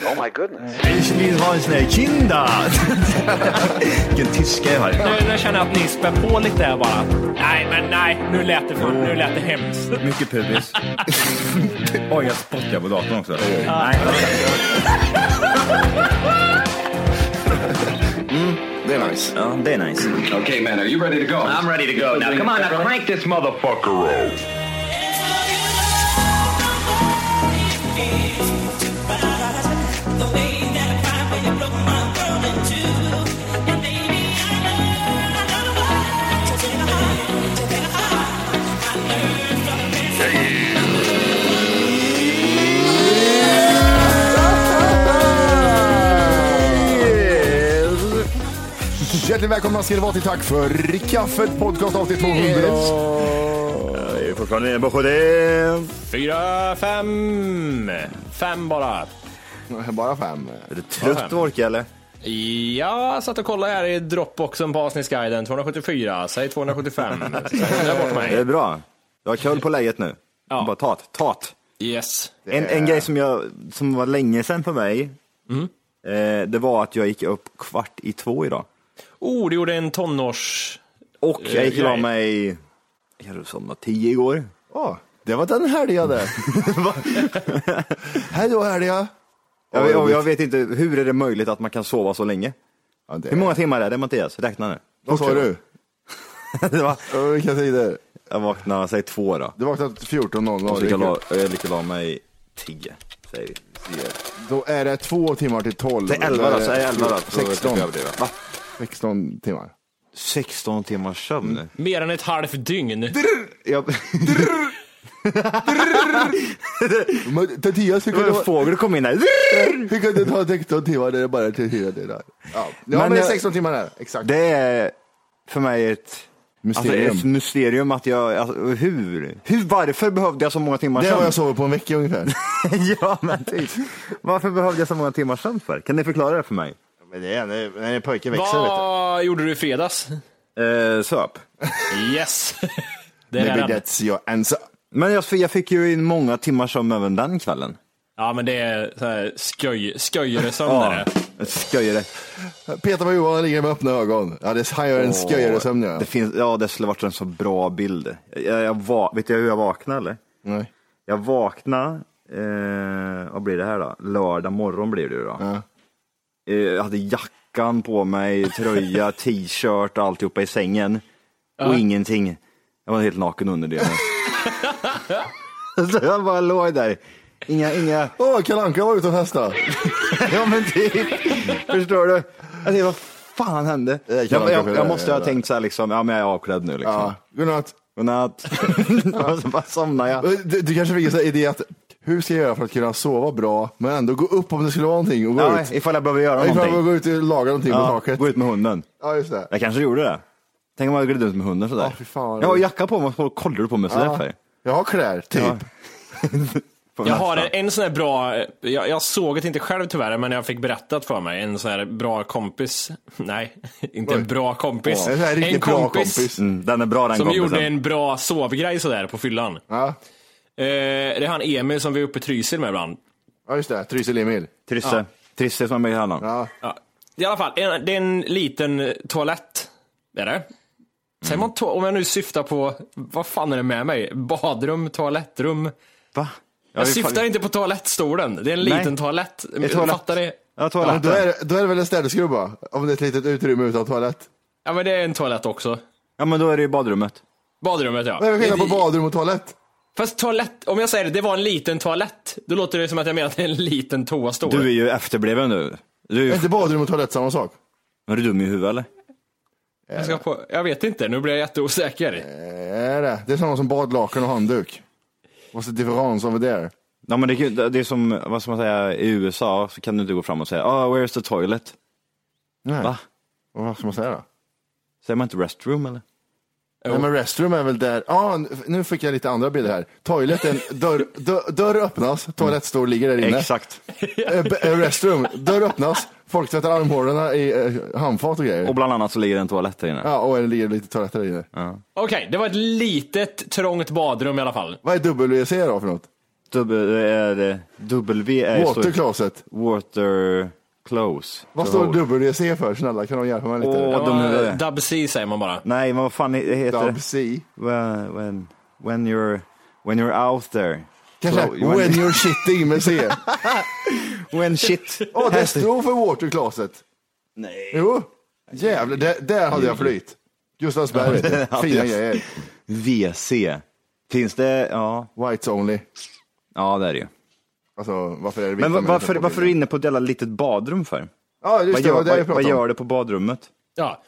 Ich vill ha en sån här kinda. Vilken tyska jag har. Nu, nu känner jag att ni spär på lite här bara. Nej, men nej, nu lät det, för, nu lät det hemskt. Mycket pubis. Oj, jag spottar på datorn också. Nej. Det är nice. Det är nice. okay, man, are you ready to go? I'm ready to go now. Come on, now crank this motherfucker up. Hjärtligt välkomna ska ni vara till Tack för kaffet podcast avsnitt 200. Jag är fortfarande på det. Fyra, fem. Fem bara. Bara fem. Är du trött Orke eller? Ja, jag satt och kollade här i Dropboxen på avsnittsguiden. 274, säg 275. Så jag bort Det är bra. Du har koll på läget nu. Ja. Bara tat, tat. Yes. En, en grej som, jag, som var länge sedan för mig, eh, det var att jag gick upp kvart i två idag. Oh, du gjorde en tonårs... Och jag gick och la grej. mig, jag tio igår. Åh, det var den härliga det. Hej då härliga. Jag, och jag vet inte, hur är det möjligt att man kan sova så länge? Ja, det- Hur många timmar är det Mattias? Räkna nu. Vad sa du? det var, Vilka tider? jag vaknade, säg två då. Du vaknade 14.00. Och så gick jag, jag gick och la mig tio, säger vi. Då är det två timmar till 12. Det är elva då, det elva då. så 16. Får jag överdriva. Va? 16 timmar. 16 timmars sömn? Mer än ett halvt dygn. Men Mattias, hur kan fågel kom in där. hur kan det ta 16 timmar när det bara är 24 timmar? Ja, ja men, Men det är jag- 16 timmar där. Exakt. Det är för mig ett Mysterium. Alltså, ett mysterium att jag, alltså, hur, hur, varför behövde jag så många timmar det har sömn? jag sovit på en vecka ungefär. ja, men typ. Varför behövde jag så många timmar sömn för? Kan ni förklara det för mig? Men det är när, när en pojke växer vet Vad gjorde du i fredags? Eh, söp. Yes. Det är Maybe den. that's your answer. Men jag, jag fick ju in många timmar sömn även den kvällen. Ja, men det är så här är det. ett sköjare. Peter på Johan ligger med öppna ögon. Ja, det har en sköjare sömn ja. Det finns, ja, det skulle varit en så bra bild. Jag, jag, va, vet du hur jag vaknade eller? Nej. Jag vaknade, eh, vad blir det här då? Lördag morgon blir det ju då. Ja. Eh, Jag hade jackan på mig, tröja, t-shirt och alltihopa i sängen. Och ingenting. Jag var helt naken under det. Så jag bara låg där. Inga, inga, Åh, Kalle Anka var ute och festade. ja men typ. Förstår du? Jag tänkte, vad fan hände? Jag, jag, kanske- jag måste ha tänkt så här liksom, ja men jag är avklädd nu liksom. Ja, godnatt. Godnatt. och så bara somnade jag. Du, du kanske fick en idé att hur ska jag göra för att kunna sova bra men ändå gå upp om det skulle vara någonting och gå Ja, ut? ifall jag behöver göra Ifall jag någonting. gå ut och laga någonting på Ja, taket. gå ut med hunden. Ja, just det. Jag kanske gjorde det. Tänk om jag gled ut med hunden sådär. Ja, fy fan. jag har jacka på mig, vad kollar du på mig sådär Ja. för? Jag har kläder, typ. Ja. Jag har en, en sån här bra, jag, jag såg det inte själv tyvärr, men jag fick berättat för mig. En sån här bra kompis, nej, inte en bra kompis. En sån här riktigt bra kompis. Mm, den är bra den som kompisen. gjorde en bra sovgrej sådär på fyllan. Ja, det är han Emil som vi är uppe i Trysil med ibland. ja just det. Trysil Emil. Trisse. Trisse som är med i hallan. Ja. Ja. I alla fall, en, det är en liten toalett. Det är det. Säger man to- om jag nu syftar på, vad fan är det med mig? Badrum, toalettrum. Va? Ja, Jag vi- syftar inte på toalettstolen. Det är en Nej. liten toalett. Det är toalett. Fattar det? Ja, Ja, toaletten. då, är, då är det väl en städerskrubba? Om det är ett litet utrymme utan toalett. Ja men det är en toalett också. Ja, men då är det ju badrummet. Badrummet ja. Vad är det skillnad på badrum och toalett? Fast toalett, om jag säger det, det var en liten toalett. Då låter det som att jag menar att det är en liten toastol. Du är ju efterbliven nu. Du är Är ju... inte badrum och toalett samma sak? Är du dum i huvudet eller? jag, ska på, jag vet inte, nu blir jag jätteosäker. Är det? Det är samma som badlakan och handduk. What's the difference over there? Ja, men det, är ju- det är som, vad ska man säga, i USA så kan du inte gå fram och säga, ah, where's the toilet? Nej. Va? Vad ska man säga då? Säger man inte restroom eller? Nej men restroom är väl där, ja ah, nu fick jag lite andra bilder här. Toileten, dörr, dörr, dörr öppnas, toalettstol ligger där inne. Exakt. Eh, eh, restroom, dörr öppnas, folk tvättar armhålorna i eh, handfat och grejer. Och bland annat så ligger det en toalett där inne. Ja, och det ligger lite toaletter där inne. Okej, det var ett litet trångt badrum i alla fall. Vad är WC då för något? W är, W är Water står- closet. Water close. Vad står. WC för? Snälla, kan de hjälpa mig lite? Åh, de. Dub C säger man bara. Nej, men vad fan he- heter Dub det? C. When, when, when, you're, when you're out there. Kanske So, when you're shitting med C. when shit. Åh, det står för water closet. Nej. Jo, jävlar, där, där hade jag flytt. Gustavsberg, fina grejer. WC. Finns det? Ja, Whites only. ja det är det ju. Alltså, varför är det Men varför, varför är du inne på ett jävla litet badrum för? Ja, just Vad det, gör, det vad, vad gör det på badrummet? Ja.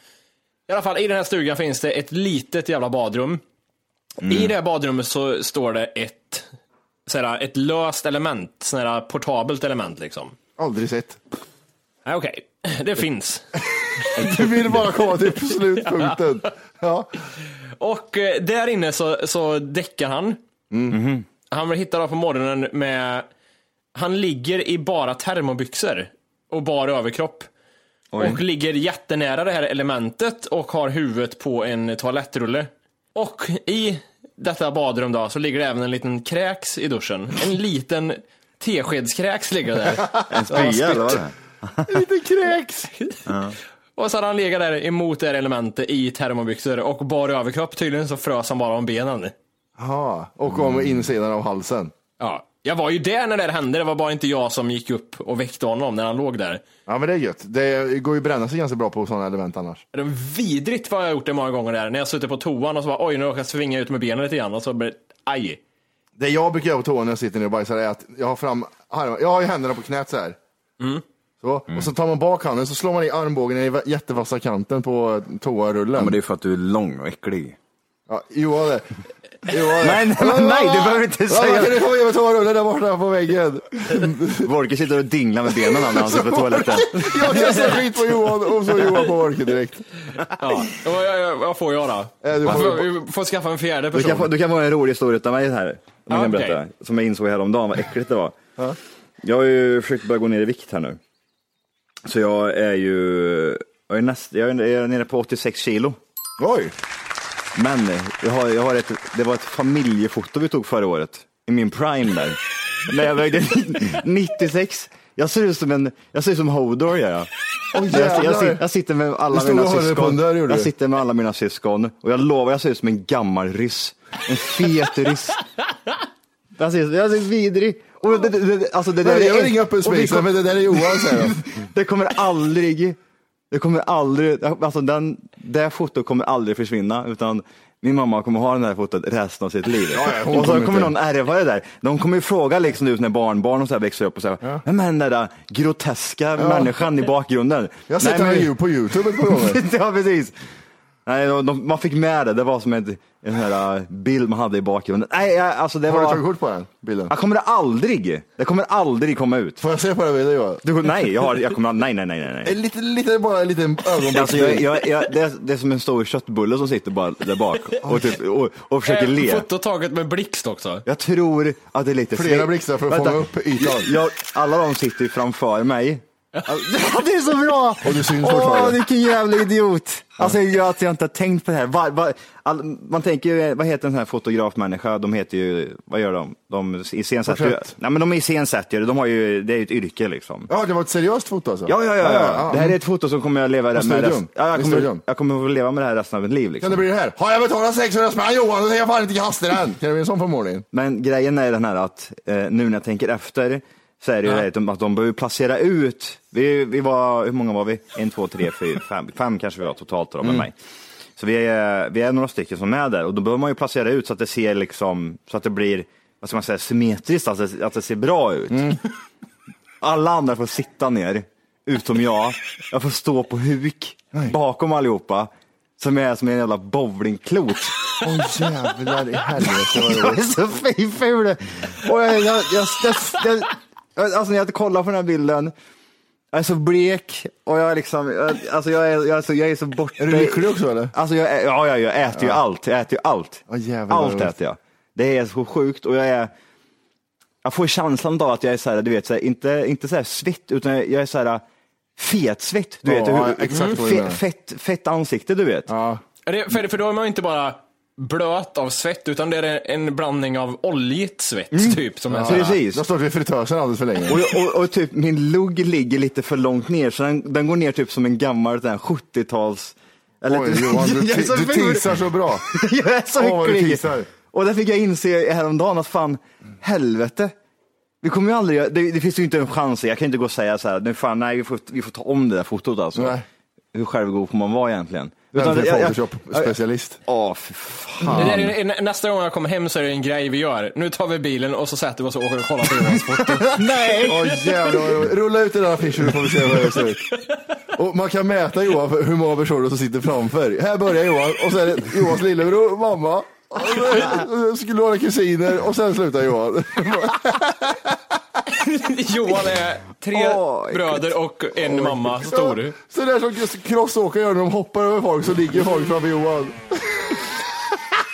I alla fall, i den här stugan finns det ett litet jävla badrum. Mm. I det här badrummet så står det ett, såhär, ett löst element, såhär, portabelt element liksom. Aldrig sett. Nej, Okej, det finns. Du vill bara komma till slutpunkten. Ja. Och eh, där inne så, så däckar han. Mhm. Han vill hitta då på morgonen med, han ligger i bara termobyxor och bara överkropp. Och ligger jättenära det här elementet och har huvudet på en toalettrulle. Och i detta badrum då så ligger det även en liten kräks i duschen. En liten teskedskräks ligger där. En spya eller vad det? Lite kräks. Och så hade han legat där emot det här elementet i termobyxor och bara överkropp tydligen så frös han bara om benen. Jaha, och om insidan av halsen. Ja, jag var ju där när det hände, det var bara inte jag som gick upp och väckte honom när han låg där. Ja men det är gött. Det går ju att bränna sig ganska bra på sådana element annars. Det är vidrigt vad jag har gjort det många gånger där, när jag suttit på toan och så bara oj nu råkar jag svinga ut med benen lite grann och så blir det aj. Det jag brukar göra på toan när jag sitter ner och bajsar är att jag har fram armarna, jag har ju händerna på knät så här. Så, och så tar man bak handen så slår man i armbågen i va- jättevassa kanten på toarullen. Ja, men det är för att du är lång och äcklig. Ja, Johan det. Det. Nej, nej, men nej, du behöver inte säga Ja, kan du komma in med toarullen där borta på väggen? Volke sitter och dinglar med benen när han sitter på toaletten. Jag kastar skit på Johan och så Johan på orken direkt. Ja, jag, jag, vad får jag då? Eh, du Jag får- får, vi får skaffa en fjärde Du person. kan, få, du kan få en rolig historia utav mig här. Som, jag Ja, kan okej. berätta, som jag insåg häromdagen vad äckligt det var. Jag har ju försökt börja gå ner i vikt här nu. Så jag är ju, jag är, näst, jag är- jag är nere på 86 kilo. Oj, Men jag har, jag har ett, det var ett familjefoto vi tog förra året, i min prime där. När jag vägde 96. Jag ser ut som en, jag ser ut som Hodor gör jag. Åh, jag, jag, jag, sitter med alla mina syskon. gjorde Jag sitter med alla mina syskon och jag lovar, jag ser ut som en gammal ryss. En fet ryss. Jag ser, jag ser vidrig. Och det, det, det, alltså det, där jag är- vill ringa upp en kom- men det där är Johan säger de. det kommer aldrig, det kommer aldrig, alltså den, det fotot kommer aldrig försvinna utan min mamma kommer ha det här fotot resten av sitt liv. ja, hon och så kommer kommer någon ärva det där. De kommer ju fråga liksom ut när barnbarn och så här växer upp och säga, vem är den där groteska människan i bakgrunden? Jag har sett henne men- på Youtube ett par gånger. ja, precis. Nej, de, de, man fick med det. Det var som en, en här uh, bild man hade i bakgrunden. Nej, jag, alltså det Har du tagit var... kort på den bilden? Jag kommer det aldrig. Det kommer aldrig komma ut. Får jag se på den bilden Johan? Du, nej, jag, har, jag kommer nej, nej, nej, nej. nej. En lite, lite, bara en liten ögonblick. Alltså, jag, jag, jag, det, är, det är som en stor köttbulle som sitter bara där bak och, typ, och, och försöker Eh, le. Foto taget med blixt också. Jag tror att det är lite Flera fler- blixtar för att Vänta. fånga upp ytan. Jag, alla de sitter ju framför mig. Det är så bra! Och du syns Åh, vilken jävla idiot! Alltså jag, att jag inte har tänkt på det här. Var, var, all, man tänker ju, vad heter en sån här fotografmänniska? De heter ju, vad gör de? De iscensätter ju, nej men de iscensätter ju, de har ju, det är ju ett yrke liksom. Ja, det var ett seriöst foto alltså? Ja, ja, ja, ja. Det här är ett foto som kommer jag leva med resten, ja, jag, kommer, jag kommer att leva med det här resten av mitt liv. Kan Liksom. det bli det här? Har jag betalat 600 spänn Johan, då tänker jag fan inte kasta den. Kan det bli en sån förmåning? Men grejen är den här att eh, nu när jag tänker efter så är det ju det att de- att behöver placera ut. Vi, vi var, hur många var vi? En, två, tre, fyra, fem. Fem kanske vi var totalt då Mm. med mig. Så vi är, vi är några stycken som är där och då behöver man ju placera ut så att det ser liksom, så att det blir, vad ska man säga, symmetriskt, alltså att det ser bra ut. Mm. Alla andra får sitta ner, utom jag. Jag får stå på huk bakom allihopa. Som är som en jävla bowlingklot. Åh jävlar i helvete vad Jag är så ful. Och jag, jag, jag, jag, jag, jag, alltså när jag kollar på den här bilden, jag är så blek och jag är liksom, jag, alltså jag är, jag är så, jag är så borta. Är du lycklig också eller? Alltså jag, är- ja, ja, jag äter ju allt, jag äter ju allt. Åh, jävlar allt roligt. äter jag. Det är så sjukt och jag är, jag får känslan av att jag är så här, du vet, så här, inte, inte så här svett, utan jag är så här fetsvett. Du vet, Ja, hur, exakt menar. fett, fett, fett ansikte, du vet. Ja. Är det, för, för då är man ju inte bara blöt av svett, utan det är en blandning av oljigt svett, typ. Som är så här- Precis. Du har stått vid fritösen alldeles för länge. Och, och, och typ min lugg ligger lite för långt ner så den, den går ner typ som en gammal sån här 70-tals... Eller Oj Johan, du, Jag är så du teasar så bra. Jag är så Åh, du teasar. Och där fick jag inse häromdagen att fan, helvete. Vi kommer ju aldrig, det, det finns ju inte en chans, jag kan inte gå och säga så här, nu fan, nej vi får, vi får ta om det där fotot alltså. Nej. Hur självgod får man vara egentligen? Är jag- jag- Photoshop-specialist? Åh, för fan. Det där är, nä- nästa gång jag kommer hem så är det en grej vi gör. Nu tar vi bilen och så sätter vi oss och åker och kollar på Johans foto. Nej! Åh jävlar. Rulla ut den där affischen så får vi se hur det ser ut. Och man kan mäta Johan för hur många personer som sitter framför. Här börjar Johan och så är det Johans lillebror, mamma, och så skulle några kusiner och sen slutar Johan. Johan är tre Åh, bröder och en mamma stor. Så där som crossåkare gör när de hoppar över folk så ligger folk framför Johan.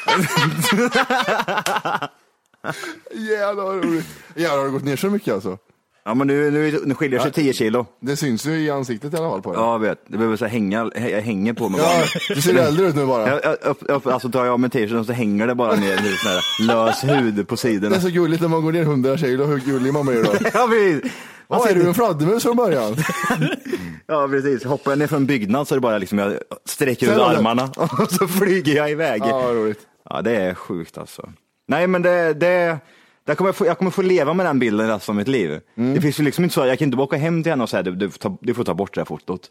Jävlar vad roligt. Jävlar har det gått ner så mycket alltså? Ja men nu, nu, nu skiljer sig 10 kilo. Det syns ju i ansiktet i alla fall på dig. Ja, jag vet. Det behöver så här hänga, jag hänger på mig bara. Ja, du ser äldre ut nu bara. Jag, jag, upp, upp, alltså tar jag av mig t-shirten så hänger det bara ner hur sån här lös hud på sidorna. Det är så gulligt när man går ner 100 kilo, hur gullig man blir då. Ja, precis. Vad ser du, en fladdermus från början? Ja, precis. Hoppar jag ner från en byggnad så är det bara liksom jag sträcker ut du armarna och så flyger jag iväg. Ja, vad roligt. Ja, det är sjukt alltså. Nej, men det, det, det kommer jag, få, jag kommer få leva med den bilden resten av mitt liv. Mm. Det finns ju liksom inte så, jag kan inte bara åka hem till henne och säga du, du, får ta, du får ta bort det här fotot.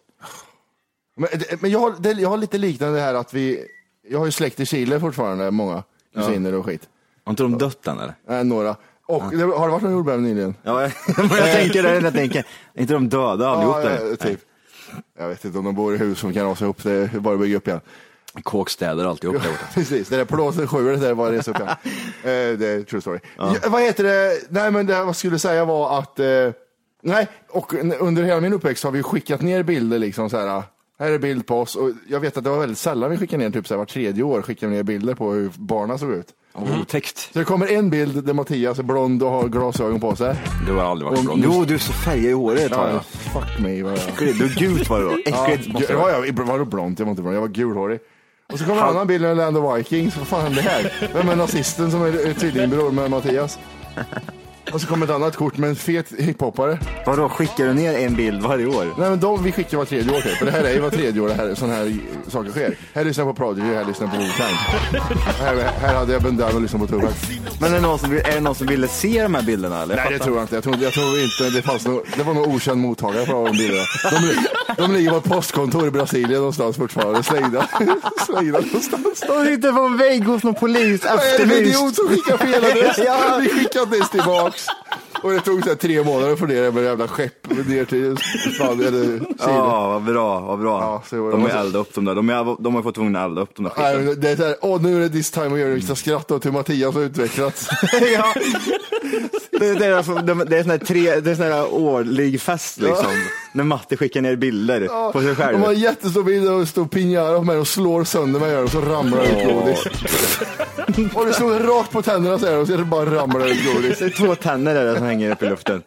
Men, men jag, har, det, jag har lite liknande här att vi, jag har ju släkt i Chile fortfarande, många kusiner och skit. Har inte de dött än eller? Äh, några. Och det, har det varit någon jordbävning nyligen? Ja, jag, jag tänker det, jag tänker, är inte de döda allihop Ja, ja, typ. Jag vet inte om de bor i hus som kan rasa upp, det är bara att bygga upp igen. Kåkstäder alltihop borta. Precis, det där plåten sjuret där var resa upp igen. Eh, det är true story. Ja. vad heter det, nej men det jag skulle säga var att, eh, nej, och under hela min uppväxt har vi skickat ner bilder liksom så här. Här är bild på oss och jag vet att det var väldigt sällan vi skickade ner, typ så här, var tredje år skickade vi ner bilder på hur barnen såg ut. Otäckt. Så det kommer en bild där Mattias är blond och har glasögon på sig. Du har aldrig varit Och- blond. Jo, du är så färgad i håret Ja, jag. fuck me vad jag Du gult var det då. Ja, Äckligt det ja, ja, var det blont? Jag var inte blond, jag var gulhårig. Och så kommer en annan bild med Land of Vikings. Vad fan hände här? Vem är nazisten som är tvillingbror med Mattias? Och så kommer ett annat kort med en fet hiphoppare. Vadå, skickar du ner en bild varje år? Nej men de vi skickar var tredje år typ. För det här är ju var tredje år det här, sån här saker sker. Här lyssnar jag på Prodigy, här lyssnar jag på Wu-Tang. Här, här hade jag Bandana och lyssnade på Tupac. Men är det, någon som, är det någon som ville se de här bilderna eller? Nej det tror jag inte. Jag tror, jag tror inte det fanns någon, det var nog okänd mottagare på de bilderna. De, de ligger på ett postkontor i Brasilien någonstans fortfarande, slängda. slängda någonstans. De sitter på en vägg hos någon polis, Vad är det för idiot som skickar fel adress? Ja. Vi skickar ens tillbaks. Och det tog så här tre månader ner det med jävla skepp ner till Spanien eller Chile. Ja, vad bra, vad bra. Ja, så var det. de har eldat upp dem där. De, är, de har fått tvungna att elda upp de där Nej, skiten. men det är så här, åh nu är det this time of year, vi ska skratta åt hur Mattias har utvecklats. ja. det, det, är det, är sån här, tre, det är sån här årlig fest liksom. När Matte skickar ner bilder på sig själv. De har en jättestor bild och stor pinjara på mig och slår sönder mig och så ramlar det ut godis. Och det slår rakt på tänderna säger de och så bara ramlar det ut godis. Det är två tänder där som hänger upp i luften.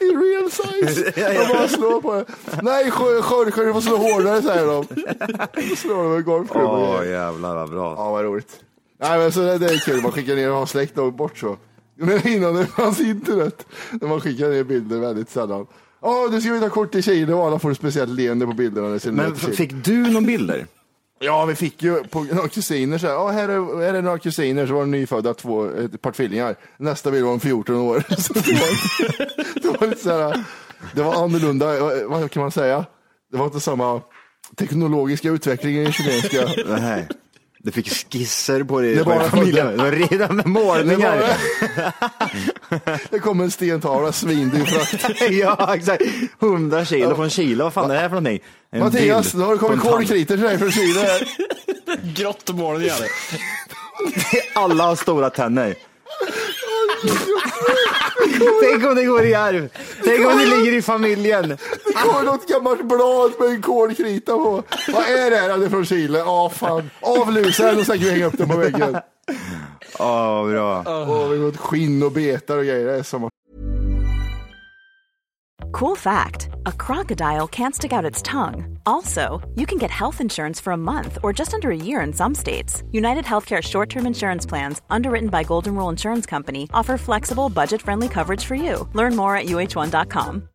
I real size. De bara slår på det. Nej Jorge, du får slå hårdare säger de. Då slår de med golfklubba. Åh jävlar vad bra. Ja, vad roligt. Nej, men så det, det är kul. Man skickar ner och har släkt långt bort så. Men innan det fanns internet, när man skickar ner bilder väldigt sällan. Ja, du ska vi ta kort till Chile och alla får ett speciellt leende på bilderna. Men fick du någon bilder? Ja, vi fick ju på några kusiner så här. Ja, här är, här är några kusiner, så var det nyfödda två, ett par tvillingar. Nästa bild var om 14 år. Så det, var, det var lite så här, det var annorlunda, vad kan man säga? Det var inte samma teknologiska utveckling i chilenska. Du fick skisser på det, var- familjen. Det var redan med Det, målningar. det kom en stentavla, svindyr frakt. ja, exakt. 100 kilo från Chile. Vad fan är det här för någonting? En Mattias, nu har det kommit kolkriter till dig från Chile. här. Grottmål igen. Alla har stora tänder. Tänk om det går i arv. Tänk om det ligger i familjen. Kommer något gammalt blad med en kolkrita på. Vad är det här? Ja, Det är från Chile. Ja, fan. Avlusa den och sen kan vi hänga upp den på väggen. Åh, bra. Åh, vi har gått skinn och betar och grejer. Det är som Cool fact a crocodile can't stick out its tongue. Also, you can get health insurance for a month or just under a year in some states. United Healthcare short term insurance plans, underwritten by Golden Rule Insurance Company, offer flexible, budget friendly coverage for you. Learn more at uh1.com.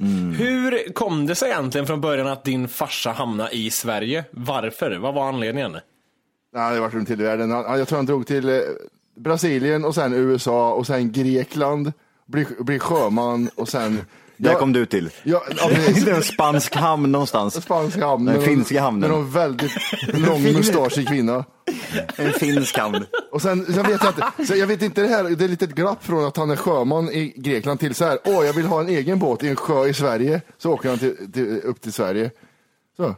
djungeln. Hur kom det sig egentligen från början att din farsa hamnade i Sverige? Varför? Vad var anledningen? Nej, det runt till i världen. Jag tror han drog till eh, Brasilien och sen USA och sen Grekland. Blir, blir sjöman och sen... Där kom du till. Ja. Det är en spansk hamn någonstans. Spanska hamnen. Den finska hamnen. Med någon väldigt lång mustaschig kvinna. En finsk hamn. Och sen, sen vet jag inte, så jag vet inte det här, det är lite ett glapp från att han är sjöman i Grekland till så här, åh jag vill ha en egen båt i en sjö i Sverige. Så åker han till, till, upp till Sverige. Så.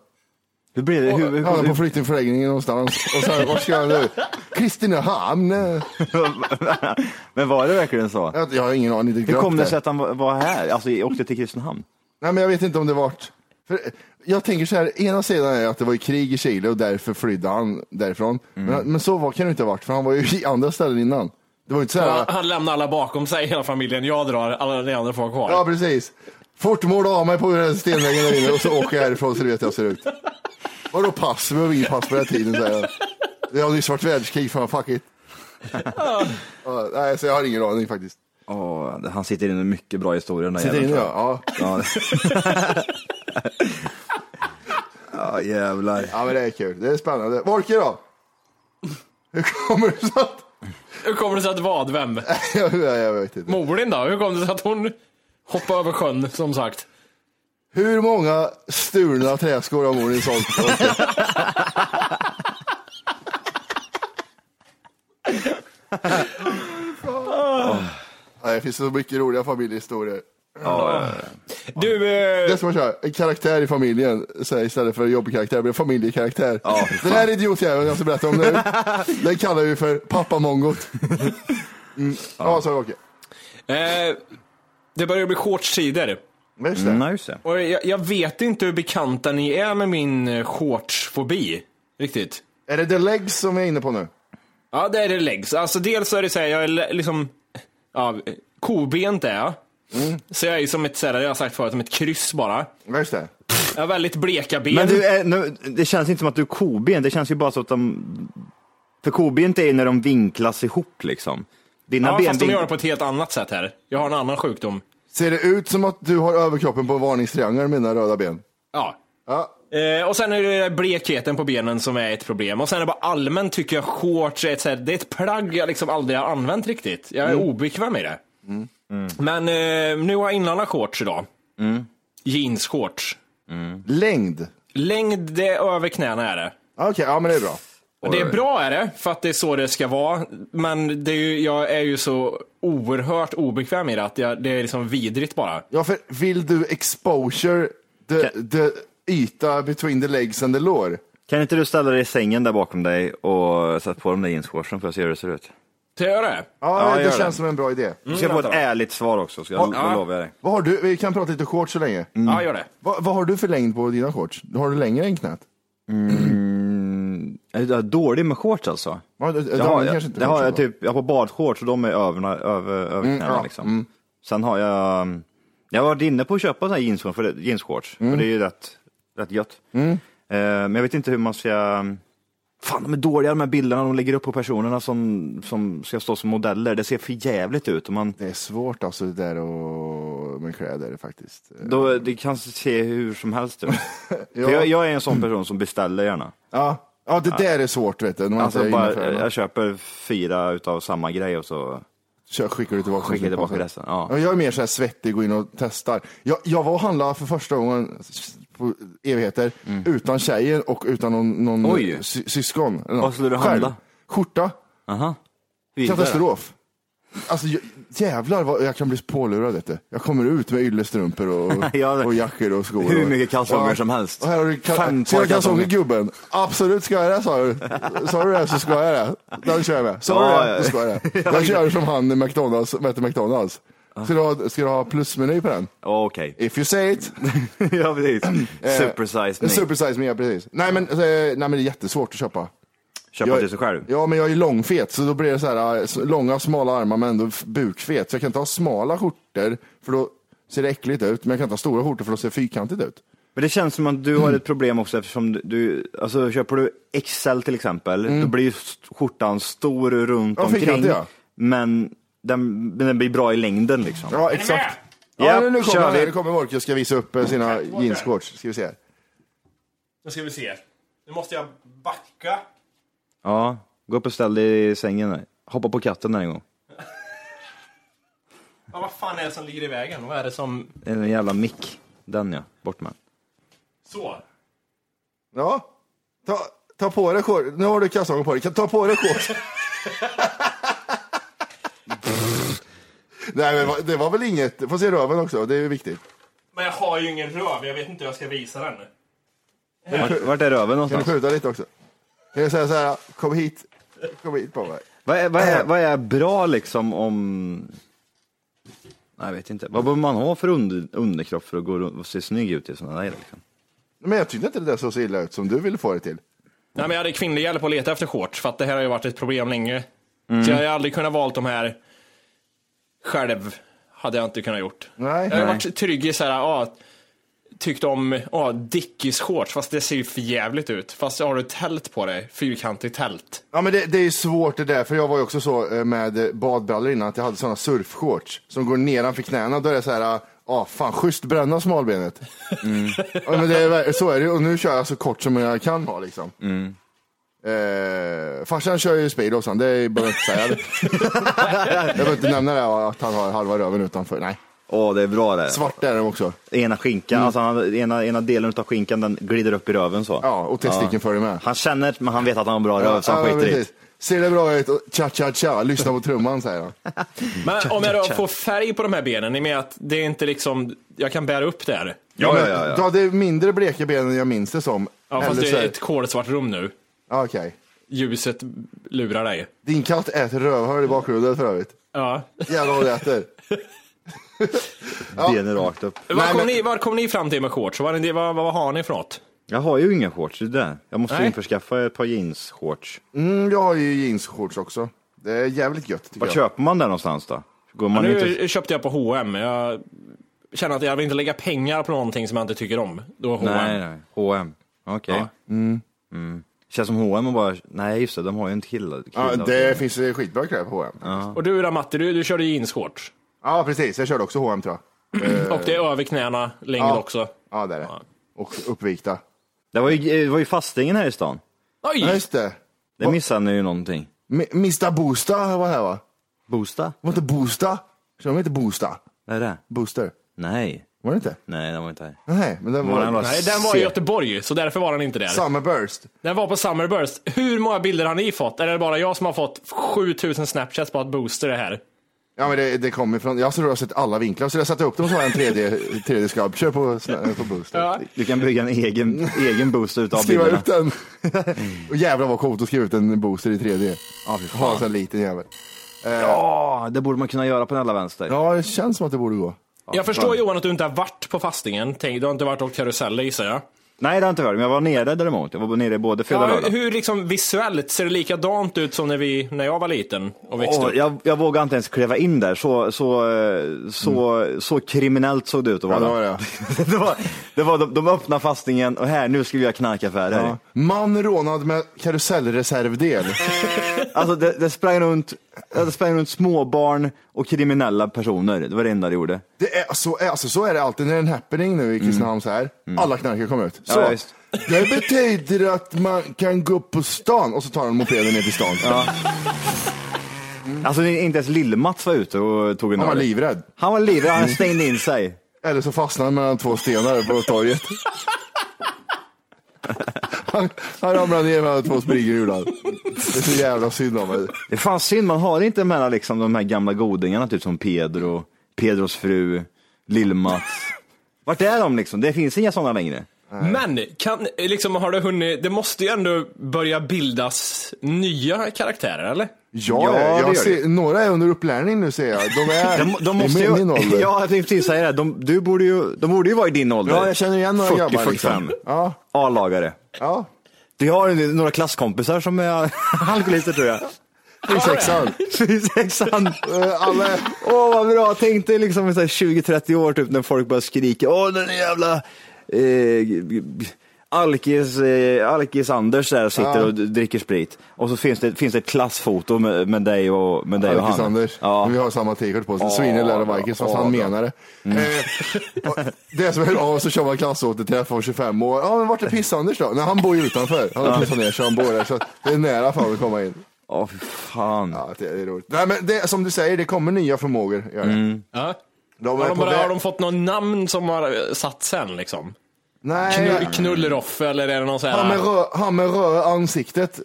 Hur blir det? Hur, hur, Han är på flyktingförläggningen någonstans. Och sen, var ska han nu? Kristinehamn. men var det verkligen så? Jag, jag har ingen aning. Hur kom det sig att han var- var här? Alltså åkte till Kristinehamn? Nej, men jag vet inte om det vart... För jag tänker så här, ena sidan är att det var ju krig i Chile och därför flydde han därifrån. Mm. Men, men så var, kan det inte ha varit, för han var ju i andra ställen innan. Det var ju inte så här... Han, han lämnade alla bakom sig, hela familjen. Jag drar, alla de andra får vara kvar. Ja, precis. Fort måla av mig på den här stenväggen där inne och så åker jag härifrån så du vet hur jag ser ut. Vadå pass? Vi har inget pass på den här tiden, säger jag. Det har nyss varit världskrig, fan fuck it. Ja, nej, så jag har ingen aning faktiskt. Åh, han sitter inne med mycket bra historier. den där Sitter jäveln, inne tror jag. ja. ja. Ja. ja, jävlar. Ja, men det är kul. Det är spännande. Volke då? Hur kommer det sig att... Hur kommer det sig att vad? Vem? jag, jag vet inte. Mor din då? Hur kom det sig att hon hoppade över sjön, som sagt? Hur många stulna träskor har mor sålt? Nej, det finns så mycket roliga familjehistorier. Du, eh, Det är som att köra en karaktär i familjen så här, istället för en jobbkaraktär blir det familjekaraktär. Den här idiotjäveln jag ska berätta om nu, den kallar vi för pappamongot. Mm. Ja, så okej. eh, det börjar bli shortstider. Just det. Mm, just det. Och jag, jag vet inte hur bekanta ni är med min eh, shortsfobi. Riktigt. Är det the legs som jag är inne på nu? Ja, det är det legs. Alltså dels så är det så här, jag är le- liksom, ja, kobent är jag. Så jag är ju som ett, så här, jag har sagt förut, som ett kryss bara. Just det. Jag har väldigt bleka ben. Men du, är, nu, det känns inte som att du är koben, det känns ju bara så att de... För kobent är ju när de vinklas ihop liksom. Dina Ja, ben fast de vink- gör det på ett helt annat sätt här. Jag har en annan sjukdom. Ser det ut som att du har överkroppen på varningstriangel med dina röda ben? Ja. Ja. Eh, och sen är det blekheten på benen som är ett problem. Och sen är det bara allmänt tycker jag shorts är ett, här, det är ett plagg jag liksom aldrig har använt riktigt. Jag är obekväm i det. Men eh, nu har jag inlandat shorts idag. Jeansshorts. Längd? Längd, det är över knäna är det. Okej, ja men det är bra. Och det är bra är det, för att det är så det ska vara. Men det är ju, jag är ju så oerhört obekväm i det att jag, det är liksom vidrigt bara. Ja, för vill du exposure the, the yta between the legs and the lår? Kan inte du ställa dig i sängen där bakom dig och sätta på de där jeansshortsen för att se hur det ser ut? Ska jag göra det? Ja, Ja, det gör känns det. som en bra idé. Du ska få ett ärligt svar också, ska jag, Ja. det lovar jag dig. Vad har du? Vi kan prata lite shorts så länge. Ja, gör det. Vad, vad har du för längd på dina shorts? Har du längre än knät? Mm, är jag dålig med shorts alltså? Ja, det, det, Det har jag, det har jag typ, jag har badshorts och de är över, över, över Mm, knäna ja, liksom. mm. Sen har jag, jag har varit inne på att köpa sådana här jeans, för jeansshorts, Mm. för det är ju rätt, rätt gött. Eh, men jag vet inte hur man ska, fan de är dåliga de här bilderna de lägger upp på personerna som, som ska stå som modeller. Det ser för jävligt ut. Och man, Det är svårt alltså det där och med kläder faktiskt. då, det kan se hur som helst ut. Ja. Jag, jag är en sån person som beställer gärna. Ja, ja det där är svårt vet du. När man Alltså bara, det. jag köper fyra utav samma grej och så skickar du tillbaka skickar jag tillbaka resten. Ja. Ja, jag är mer så här svettig, går in och testar. Jag, jag var och handlade för första gången på evigheter utan tjejer och utan någon, någon Mm. Oj. sy syskon. Vad skulle du handla? Skjorta. Aha. Vidare. Katastrof. Alltså jag, jävlar vad jag kan bli pålurad du. Jag kommer ut med yllestrumpor och, Ja, och jackor och skor. Hur och, mycket kalsonger som helst. Och här har du ka- Fem par kalsonger gubben? Absolut ska jag det sa du. Sa du det så ska jag det. Den kör jag med. Sa Ja, du det ja. så ska jag det. Jag kör som han i McDonalds, som äter McDonalds. Ska du, ha, ska du ha plusmeny på den? Okej. If you say it. ja, precis. Supersize me. Supersize me, ja, precis. Nej men, eh, nej men det är jättesvårt att köpa. Köpa Jag- till sig själv. Ja, men jag är långfet, så då blir det så här så långa smala armar men ändå bukfet. Så jag kan inte ha smala skjortor, för då ser det äckligt ut. Men jag kan inte ha stora skjortor, för då ser det fyrkantigt ut. Men det känns som att du har ett problem också eftersom du- du, alltså köper du XL till exempel, då blir skjortan stor runt Ja, omkring. ja. Men den, men den blir bra i längden liksom. Ja, exakt. Ja, Ja, nu, kommer han. vi. Nu kommer och ska visa upp eh, sina jeansshorts. Ska vi se. här. Nu ska vi se. Nu måste jag backa. Ja, gå upp och ställ dig i sängen. där. Hoppa på katten där en gång. Ja, vad fan är det som ligger i vägen? Vad är det som... Det är en jävla mick. Den ja, bort med. Så. Ja, ta, ta på dig shorts. Nu har du kalsonger på dig. Kan- Ta på dig shorts. Nej, men det var väl inget. Får se röven också. Det är ju viktigt. Men jag har ju ingen röv, jag vet inte hur jag ska visa den. Vart, vart är röven Kan du någonstans? skjuta lite också? Jag säga så här, kom hit. Kom hit på mig. Vad är, vad, är, vad är bra liksom om... Nej, jag vet inte. Vad behöver man ha för under, underkropp för att gå och se snygg ut i sådana där liksom? Men jag tyckte inte det där såg så illa ut som du ville få det till. Nej, men jag hade kvinnlig hjälp att leta efter shorts, för att det här har ju varit ett problem länge. Så jag hade aldrig kunnat valt de här själv. Hade jag inte kunnat gjort. Nej. Jag har varit trygg i så här, ja, tyckt om ja, Dickies shorts, fast det ser ju för jävligt ut. Fast har du tält på dig, fyrkantigt tält. Ja men det, det är svårt det där, för jag var ju också så eh, med badbrallor innan, att jag hade sådana surfshorts som går nedanför knäna. Då är det så här, ja fan schysst bränna smalbenet. Ja, men det är, så är det och nu kör jag så kort som jag kan ha liksom. Eh, farsan kör ju Speedosan, det behöver jag inte säga. jag behöver inte nämna det, att han har halva röven utanför. Nej, Åh, det är bra det. svart är den också. Ena skinkan, alltså han, ena, ena delen av skinkan den glider upp i röven så. Ja, och testikeln följer med. Han känner, men han vet att han har bra röv så han Ja, skiter i det. Ser det bra ut? Cha cha cha, lyssna på trumman säger han. Men om jag då får färg på de här benen, i och med att det är inte liksom, jag kan bära upp det här. Ja, men ja, ja, ja. Du hade mindre bleka ben än jag minns det som. Ja, fast Eller det är ett kolsvart rum nu. Ja, Okej. Ljuset lurar dig. Din katt äter rövhål i bakgrunden för övrigt. Ja. Jävlar vad det äter. Benen rakt upp. Nej, kom, men- ni, vad kom ni fram till med shorts? Vad, vad, vad har ni för något? Jag har ju inga shorts, det är det. Jag måste Nej. införskaffa ett par jeans-shorts. Mm, jag har ju jeansshorts också. Det är jävligt gött tycker Var jag. köper man det någonstans då? Går man nu inte... köpte jag på H&M. Jag känner att jag vill inte lägga pengar på någonting som jag inte tycker om. Då H&M. Nej, nej. H&M. Okej. Ja. Mm. Känns som H&M och bara, nej just det, de har ju en kille. Ja, det finns skitbra kläder på H&M. Och du då Matte, du, du körde jeansshorts. Ja, precis. Jag körde också H&M tror jag. Och det är över knäna, längd Ja. också. Ja, det är det. Och uppvikta. Det var ju, det var ju fastingen här i stan. Oj! Ja, just det. Det missade ni ju någonting. M- Mr Boosta var här va? Boosta? Var inte Boosta? Så de heter Boosta? Vad är det? Booster? Nej. Var det inte? Nej, den var inte här. Nej, men den Var Nej, den var i Göteborg, så därför var den inte där. Summerburst. Den var på Summerburst. Hur många bilder har ni fått? Eller är det bara jag som har fått 7000 snapchats på att Booster är här? Ja men det, det kommer ifrån, jag tror jag har sett alla vinklar så jag satte upp dem så har jag en tredje, tredje skabb. Kör på, snö- på booster. Ja. Du kan bygga en egen, egen booster utav Skriva bilderna. ut den. och jävlar vad coolt att skriva ut en booster i 3D. Ja, fy Ha en fan. sån här liten jävel. Ja, det borde man kunna göra på den alla vänster. Ja det känns som att det borde gå. Jag förstår Johan att du inte har varit på fastingen. Tänk, du har inte varit och karuseller gissar jag. Nej, det har jag inte varit, men jag var nere däremot. Jag var nere både fredag och Ja, lördag. hur liksom visuellt, ser det likadant ut som när, vi, när jag var liten och växte Åh, upp? jag, jag vågade inte ens kliva in där, så, så, eh, så, så kriminellt såg det ut att Ja, vara. det var det. det var, det var, de, de öppnade fastingen och här, nu ska vi göra knarkaffärer. Ja. Man rånad med karusellreservdel. Alltså det, det, sprang runt, det sprang runt småbarn och kriminella personer. Det var det enda det gjorde. Det är, så, alltså, så är det alltid när det är en happening nu i Kristinehamn så här. Alla knarkare kommer ut. Så. Ja, visst. det betyder att man kan gå på stan och så tar de mopeden ner till stan. Alltså inte ens Lill-Mats var ute och tog en Han var öl. livrädd. Han var livrädd, han stängde in sig. Eller så fastnade han mellan två stenar på torget. Han, han ramlade ner mellan två springor gjorde han. Det är så jävla synd om mig. Det är fan synd, man har inte mellan liksom de här gamla godingarna, typ som Pedro, Pedros fru, Lill-Mats. Vart är de liksom? Det finns inga sådana längre. Men, kan, liksom, har det hunnit, det måste ju ändå börja bildas nya karaktärer, eller? Ja, Ja, jag ser, några är under upplärning nu ser jag. De är, De, de måste i ju, min ålder. ja, jag tänkte precis säga det. De, du borde ju, de borde ju vara i din ålder. Ja, jag känner igen några 40, grabbar. 45. Liksom. Ja, A-lagare. ja. Du har några klasskompisar som är alkoholister tror jag. I sexan. I sexan. Eh, Alla. Åh vad bra, tänk dig liksom i så här 20-30 år typ när folk bara skriker åh den jävla eh, Alkis, eh, Alkis Anders där sitter Ja. och dricker sprit. Och så finns det, finns det ett klassfoto med, med dig och, med dig och Alkis han. Anders. Ja. Vi har samma t-shirt på oss. Ja, Sweeney Lära Vikings, fast ja, han menar det. Eh, och det som är bra, så kör man klassåterträff om 25 år. Ja, men vart är Piss-Anders då? Nej, han bor ju utanför. Han har pissat ner så han bor där. Så det är nära fan att komma in. Åh fy fan. Ja, det är roligt. Nej, men det, som du säger, det kommer nya förmågor. Gör det. Ja. De Har de, bara, har de fått någon namn som har eh, satt sen liksom? Nej, Knull, Knulleroff eller är det någon sån han med, här... rö, han med röda ansiktet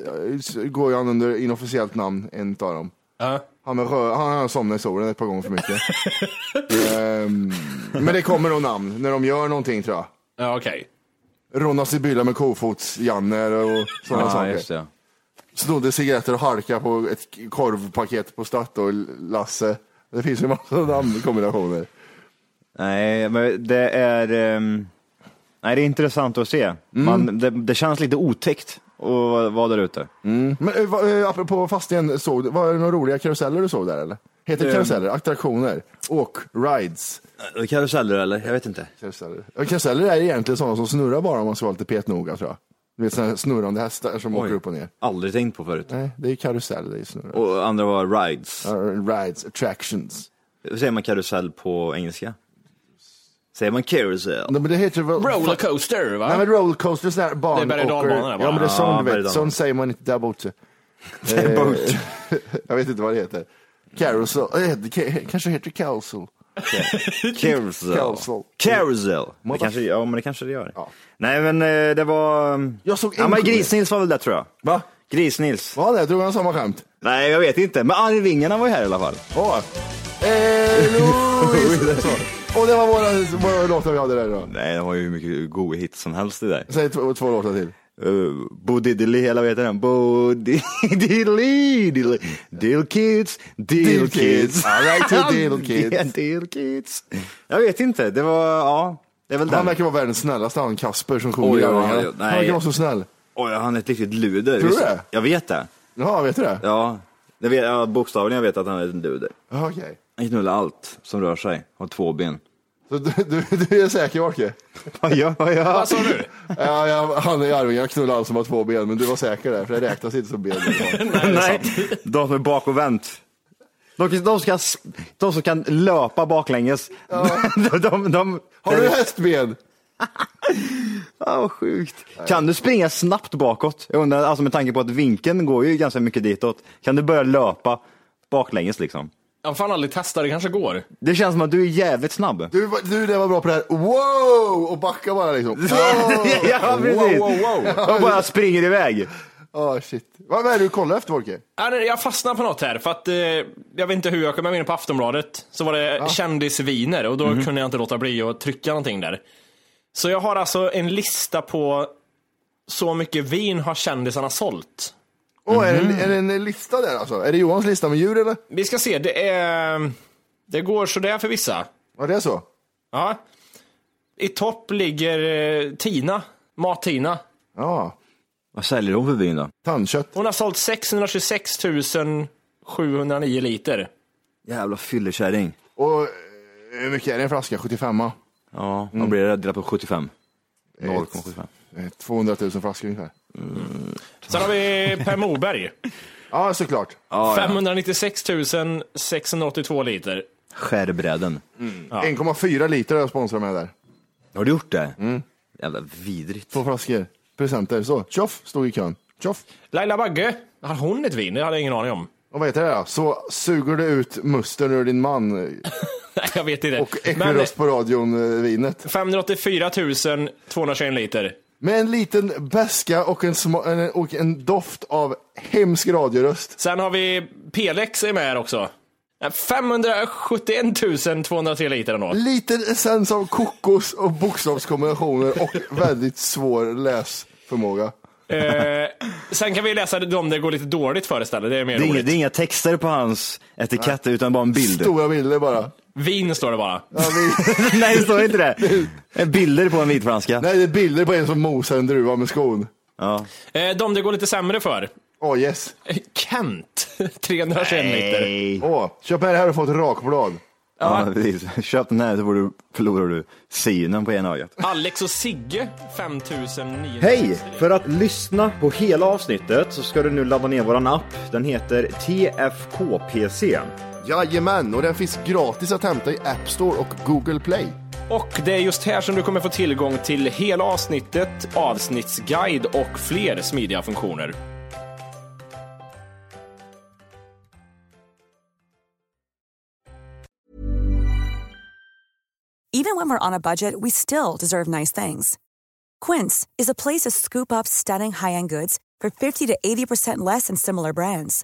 eh, går ju han under inofficiellt namn, en av dem. Ja. Han, med rö, han har somnat i solen ett par gånger för mycket. Ehm, men det kommer nog namn när de gör någonting tror jag. Ja, okej. Ronna Sibylla med kofots-Janne och sådana Ja, saker. just det. Snodde cigaretter och halka på ett korvpaket på Statoil, Lasse. Det finns ju massa namnkombinationer. Nej, men det är, ehm, nej, det är intressant att se. Mm. Man, det, det känns lite otäckt att vara där ute. Men äh, va, äh, apropå fastigheten, såg, du- var det några roliga karuseller du såg där eller? Heter det Ehm. karuseller? Attraktioner? Åk? Rides? Karuseller eller? Jag vet inte. Karuseller. Ja, karuseller är egentligen sådana som snurrar bara om man ska vara lite petnoga tror jag. Du vet sådana här snurrande hästar som åker upp och ner. Aldrig tänkt på förut. Nej, det är karusell, det är snurrar. Och andra var rides. Rides, attractions. Hur säger man karusell på engelska? Säger man carousel? Nej, men det heter väl... Rollercoaster, va? Nej men rollercoaster, sån här barn Det är berg- och dalbana där, va? Ja men det är Ja, sån du vet, sån säger man inte där borta. Där. Eh, jag vet inte vad det heter. Carousel, eh, kanske heter carousel. Carousel. Carousel. Carousel. Det kanske, ja, men det kanske det gör. Ja. Nej, men eh, det var... Jag såg Ja, men. Gris-Nils var väl det tror jag. Va? Gris-Nils. Var det? Drog han samma skämt? Nej, jag vet inte. Men Arvingarna var ju här i alla fall. Åh. Eh, Louis. Så. Och det var våra, våra låtar vi hade där då. Nej, det var ju hur mycket goda hits som helst det där. Säg två, två låtar till. Uh, Bo Diddley, hela vet den? Bo Diddley, Diddley, Dill Kids, Dill Kids. I like to dill kids. Dill Kids. Jag vet inte, det var, ja, det är väl Han verkar vara världens snällaste han Kasper som sjunger Oj, nej. Han verkar vara så snäll. Oj, han är ett riktigt luder. Tror du det? Jag vet det. Ja, vet du det? Ja, det vet, ja bokstavligen jag vet att han är en luder. Okej. Han knullar allt som rör sig, har två ben. Så du, du, du är säker Wolke? Ja, ja, ja. Vad sa du? Ja, han i Arvingarna knullar allt som har två ben, men du var säker där, för det räknas inte som ben. Nej, de som är bakåtvänt. De, de, ska, de som kan löpa baklänges. de, de, de, Har du hästben? Ja, vad sjukt. Kan du springa snabbt bakåt? Jag undrar, alltså med tanke på att vinkeln går ju ganska mycket ditåt. Kan du börja löpa baklänges liksom? Jag har fan aldrig testat, det kanske går. Det känns som att du är jävligt snabb. Du, du det var bra på det här, wow! Och backa bara liksom. Wow! ja, precis. Wow, wow, wow. Och bara springer iväg. Oh, shit. Vad är det du kollar efter nej, Jag fastnade på något här, för att eh, jag vet inte hur jag kom in på Aftonbladet. Så var det kändisviner och då kunde jag inte låta bli att trycka någonting där. Så jag har alltså en lista på så mycket vin har kändisarna sålt. Åh, är, det, en- är det en lista där alltså? Är det Johans lista med djur eller? Vi ska se, det är... Det går sådär för vissa. Ja, det är så. Ja. I topp ligger eh, Tina, Mat-Tina. Ja, Vad säljer hon för vin då? tandkött. Hon har sålt 626 709 liter. Jävla fyllekärring. Och eh, hur mycket är det en flaska? 75 Ja, vad blir det? Delat på 75. 0,75. Eh, 200 000 flaskor ungefär. Sen har vi Per Moberg. Ja, såklart. 596 682 liter. Skärbräden. 1,4 liter har jag sponsrat med där. Har du gjort det? Jävla vidrigt. Två flaskor. Presenter. Så, tjoff, stod i kön. Tjoff. Laila Bagge, har hon ett vin? Det hade jag ingen aning om. Och vad heter det då? Så suger du ut musten ur din man Nej, jag vet inte. och äcklig röst på radion, eh, vinet. 584 221 liter. Med en liten beska och en, sma- och en doft av hemsk radioröst. Sen har vi Pelex är med här också. 571 203 liter ändå. Liten essens av kokos och bokstavskombinationer och väldigt svår läsförmåga. Eh, sen kan vi läsa de det går lite dåligt för istället. Det är mer Det är, inga, det är inga texter på hans etiketter utan bara en bild. Stora bilder bara. Vin står det bara. Ja, vi, Nej, det står inte det. Bilder på en vitfranska. nej, det är bilder på en som mosar en druva med skon. Ja. Eh, de det går lite sämre för. Åh yes. Eh, Kent, 321 liter. Nej. Åh, köp med det här och få ett rakblad. Ja, precis. Köp den här så får du, förlorar du synen på ena ögat. Alex och Sigge, 5900. Hej! För att lyssna på hela avsnittet så ska du nu ladda ner våran app. Den heter TFKPC. Jajamän, och den finns gratis att hämta i App Store och Google Play. Och det är just här som du kommer få tillgång till hela avsnittet, avsnittsguide och fler smidiga funktioner. Even when we're on a budget, we still deserve nice things. Quince is a place to scoop up stunning high-end goods for 50 to 80% less than similar brands.